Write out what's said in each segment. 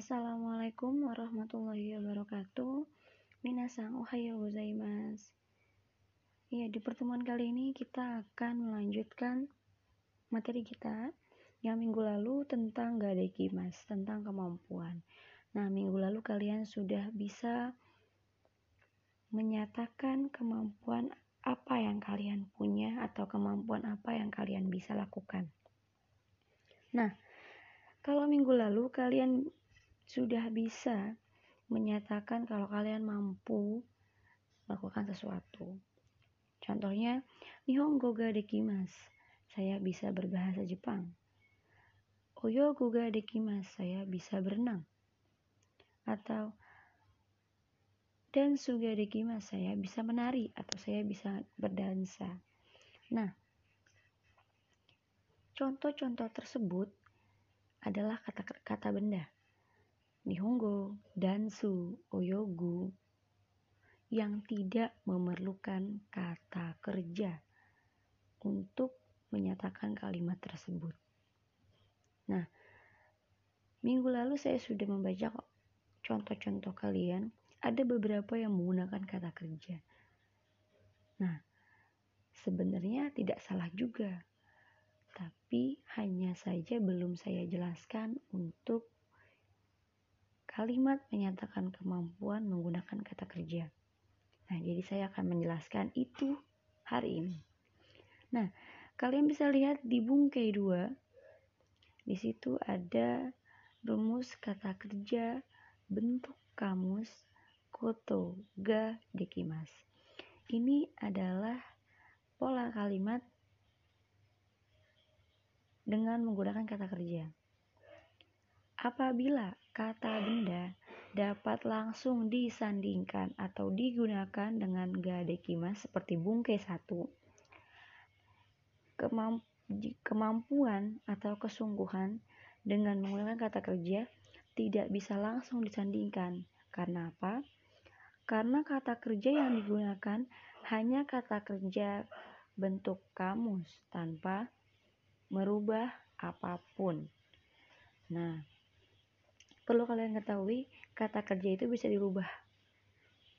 Assalamualaikum warahmatullahi wabarakatuh. Minasang ohayo gozaimasu. Ya, di pertemuan kali ini kita akan melanjutkan materi kita yang minggu lalu tentang gadeki mas, tentang kemampuan. Nah, minggu lalu kalian sudah bisa menyatakan kemampuan apa yang kalian punya atau kemampuan apa yang kalian bisa lakukan. Nah, kalau minggu lalu kalian sudah bisa menyatakan kalau kalian mampu melakukan sesuatu. Contohnya, Nihongo ga dekimasu. Saya bisa berbahasa Jepang. Oyogo ga dekimasu. Saya bisa berenang. Atau dan suga dekimasu. Saya bisa menari atau saya bisa berdansa. Nah, contoh-contoh tersebut adalah kata-kata benda. Nihongo, Dansu, Oyogu yang tidak memerlukan kata kerja untuk menyatakan kalimat tersebut. Nah, minggu lalu saya sudah membaca contoh-contoh kalian, ada beberapa yang menggunakan kata kerja. Nah, sebenarnya tidak salah juga, tapi hanya saja belum saya jelaskan untuk kalimat menyatakan kemampuan menggunakan kata kerja. Nah, jadi saya akan menjelaskan itu hari ini. Nah, kalian bisa lihat di bungkai 2. Di situ ada rumus kata kerja bentuk kamus koto ga dekimas. Ini adalah pola kalimat dengan menggunakan kata kerja. Apabila kata benda dapat langsung disandingkan atau digunakan dengan gadekimas seperti bungkai satu, kemampuan atau kesungguhan dengan menggunakan kata kerja tidak bisa langsung disandingkan. Karena apa? Karena kata kerja yang digunakan hanya kata kerja bentuk kamus tanpa merubah apa pun. Nah, perlu kalian ketahui kata kerja itu bisa dirubah.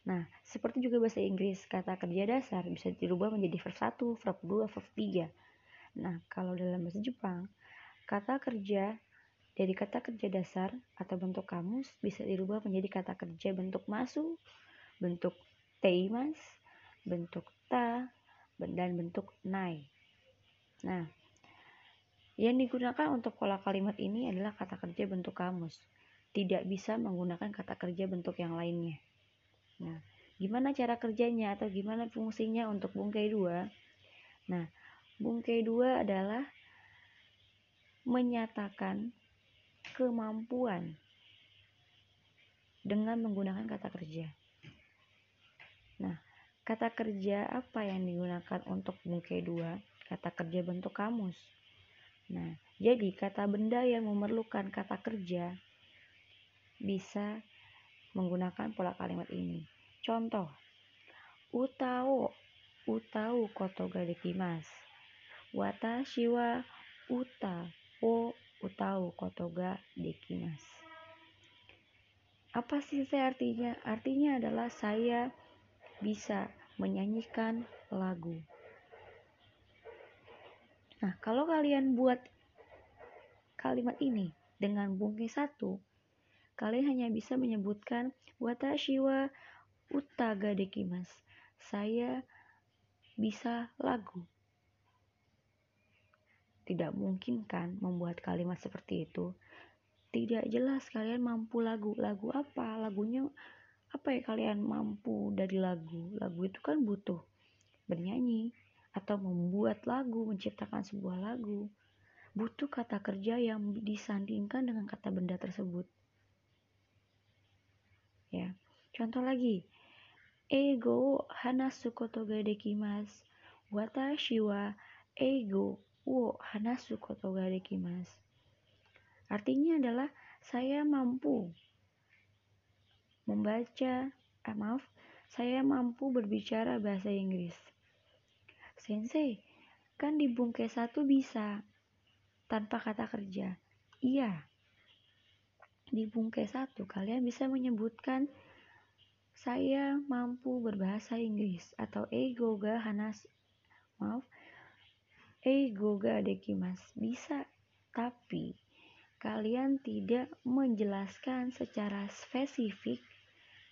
Nah, seperti juga bahasa Inggris, kata kerja dasar bisa dirubah menjadi verb 1, verb 2, verb 3. Nah, kalau dalam bahasa Jepang, kata kerja dari kata kerja dasar atau bentuk kamus bisa dirubah menjadi kata kerja bentuk masu, bentuk teimas, bentuk ta, dan bentuk nai. Nah, yang digunakan untuk pola kalimat ini adalah kata kerja bentuk kamus tidak bisa menggunakan kata kerja bentuk yang lainnya. Nah, gimana cara kerjanya atau gimana fungsinya untuk bungkai dua? Nah, bungkai dua adalah menyatakan kemampuan dengan menggunakan kata kerja. Nah, kata kerja apa yang digunakan untuk bungkai dua? Kata kerja bentuk kamus. Nah, jadi kata benda yang memerlukan kata kerja bisa menggunakan pola kalimat ini. Contoh, utao, utao koto ga dekimasu. Watashi wa uta o utao koto ga dekimasu. Apa sih saya artinya? Artinya adalah saya bisa menyanyikan lagu. Nah, kalau kalian buat kalimat ini dengan bungkai satu, Kalian hanya bisa menyebutkan watashi wa utaga dekimas. Saya bisa lagu. Tidak mungkin kan membuat kalimat seperti itu. Tidak jelas kalian mampu lagu. Lagu apa? Lagunya apa ya kalian mampu dari lagu? Lagu itu kan butuh bernyanyi atau membuat lagu, menciptakan sebuah lagu. Butuh kata kerja yang disandingkan dengan kata benda tersebut. Ya. Contoh lagi. Ego hanasu koto ga dekimasu. Watashi wa ego wo hanasu koto ga dekimasu. Artinya adalah saya mampu membaca, eh, maaf, saya mampu berbicara bahasa Inggris. Sensei, kan di bungkai satu bisa tanpa kata kerja. Iya. Di bungkai satu kalian bisa menyebutkan saya mampu berbahasa Inggris atau Eigoga Hanas maaf Eigoga Dekimas bisa tapi kalian tidak menjelaskan secara spesifik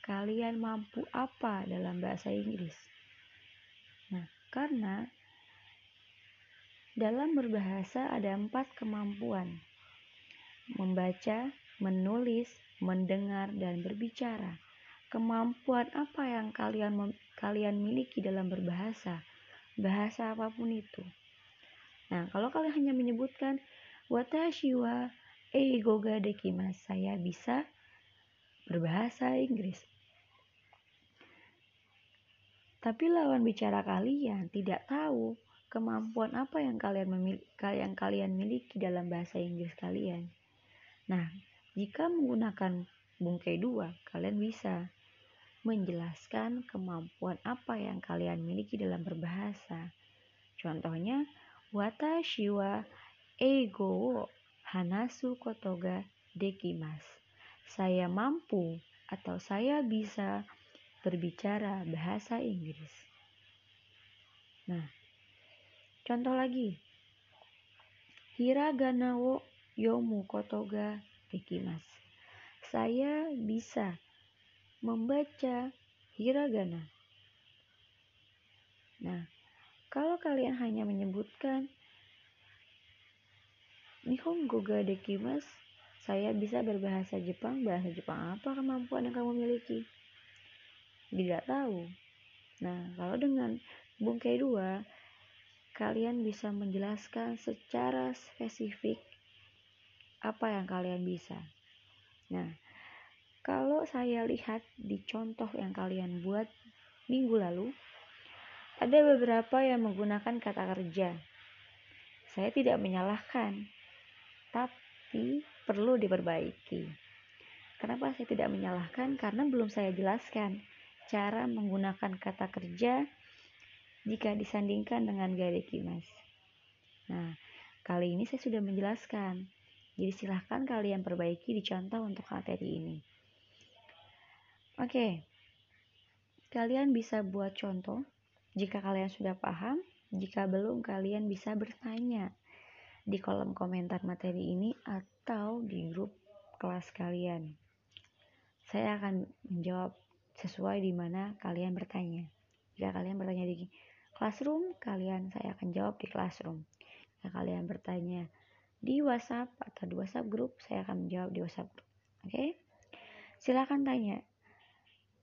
kalian mampu apa dalam bahasa Inggris. Nah, karena dalam berbahasa ada empat kemampuan. Membaca, menulis, mendengar, dan berbicara kemampuan apa yang kalian kalian miliki dalam berbahasa, bahasa apa pun itu. Nah, kalau kalian hanya menyebutkan watashi wa dekimasu, saya bisa berbahasa Inggris. Tapi lawan bicara kalian tidak tahu kemampuan apa yang kalian memiliki, yang kalian miliki dalam bahasa Inggris kalian. Nah, jika menggunakan bungkai dua, kalian bisa menjelaskan kemampuan apa yang kalian miliki dalam berbahasa. Contohnya, watashi wa eigo wo hanasu kotoga dekimas. Saya mampu atau saya bisa berbicara bahasa Inggris. Nah, contoh lagi. Hiragana wo yomu kotoga dekimas. Saya bisa membaca hiragana. Nah, kalau kalian hanya menyebutkan Nihongo ga dekimas, saya bisa berbahasa Jepang. Bahasa Jepang apa kemampuan yang kamu miliki? Tidak tahu. Nah, kalau dengan bungkai dua, kalian bisa menjelaskan secara spesifik apa yang kalian bisa. Nah, kalau saya lihat di contoh yang kalian buat minggu lalu, ada beberapa yang menggunakan kata kerja. Saya tidak menyalahkan, tapi perlu diperbaiki. Kenapa saya tidak menyalahkan? Karena belum saya jelaskan cara menggunakan kata kerja jika disandingkan dengan gadekimas. Nah, kali ini saya sudah menjelaskan. Jadi silahkan kalian perbaiki di contoh untuk materi ini. Oke, kalian bisa buat contoh jika kalian sudah paham. Jika belum, kalian bisa bertanya di kolom komentar materi ini atau di grup kelas kalian. Saya akan menjawab sesuai di mana kalian bertanya. Jika kalian bertanya di classroom, kalian saya akan jawab di classroom. Jika kalian bertanya di WhatsApp atau di WhatsApp grup, saya akan menjawab di WhatsApp grup. Oke? Silakan tanya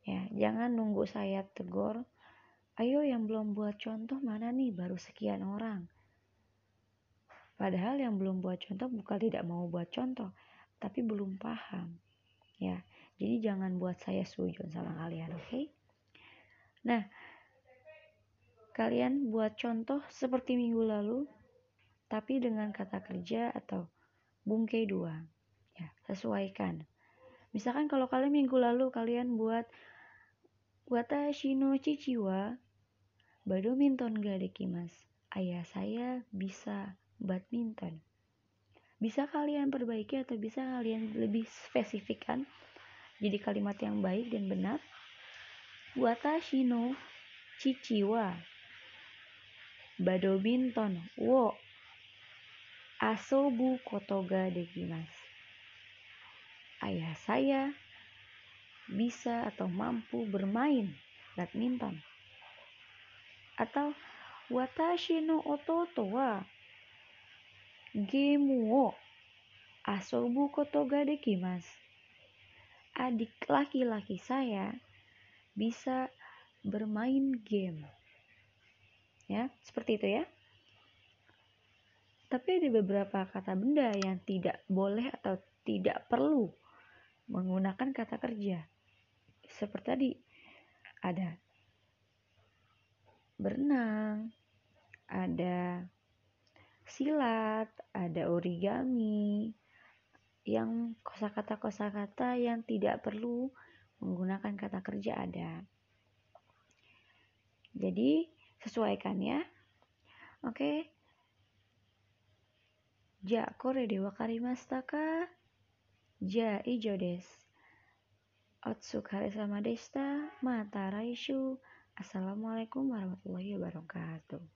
Ya, jangan nunggu saya tegur. Ayo yang belum buat contoh mana nih baru sekian orang. Padahal yang belum buat contoh bukan tidak mau buat contoh, tapi belum paham. Ya, jadi jangan buat saya sujon sama kalian, oke? Okay? Nah, kalian buat contoh seperti minggu lalu, tapi dengan kata kerja atau bungkai dua. Ya, sesuaikan. Misalkan kalau kalian minggu lalu kalian buat Watashi no chichi wa badminton ga dekimasu. Ayah saya bisa badminton. Bisa kalian perbaiki atau bisa kalian lebih spesifikkan jadi kalimat yang baik dan benar. Watashi no chichi wa badminton wo asobu koto ga dekimasu. Ayah saya bisa atau mampu bermain badminton. Atau watashi no ototo wa game wo asobu koto ga dekimasu. Adik laki-laki saya bisa bermain game. Ya, seperti itu ya. Tapi ada beberapa kata benda yang tidak boleh atau tidak perlu menggunakan kata kerja seperti tadi ada berenang, ada silat, ada origami, yang kosakata-kosakata yang tidak perlu menggunakan kata kerja ada. Jadi sesuaikan ya. Oke. Ja, kore de wakarimashita ka? Ja ijo des. Otsuk hari sama desta, mata raishu. Assalamualaikum warahmatullahi wabarakatuh.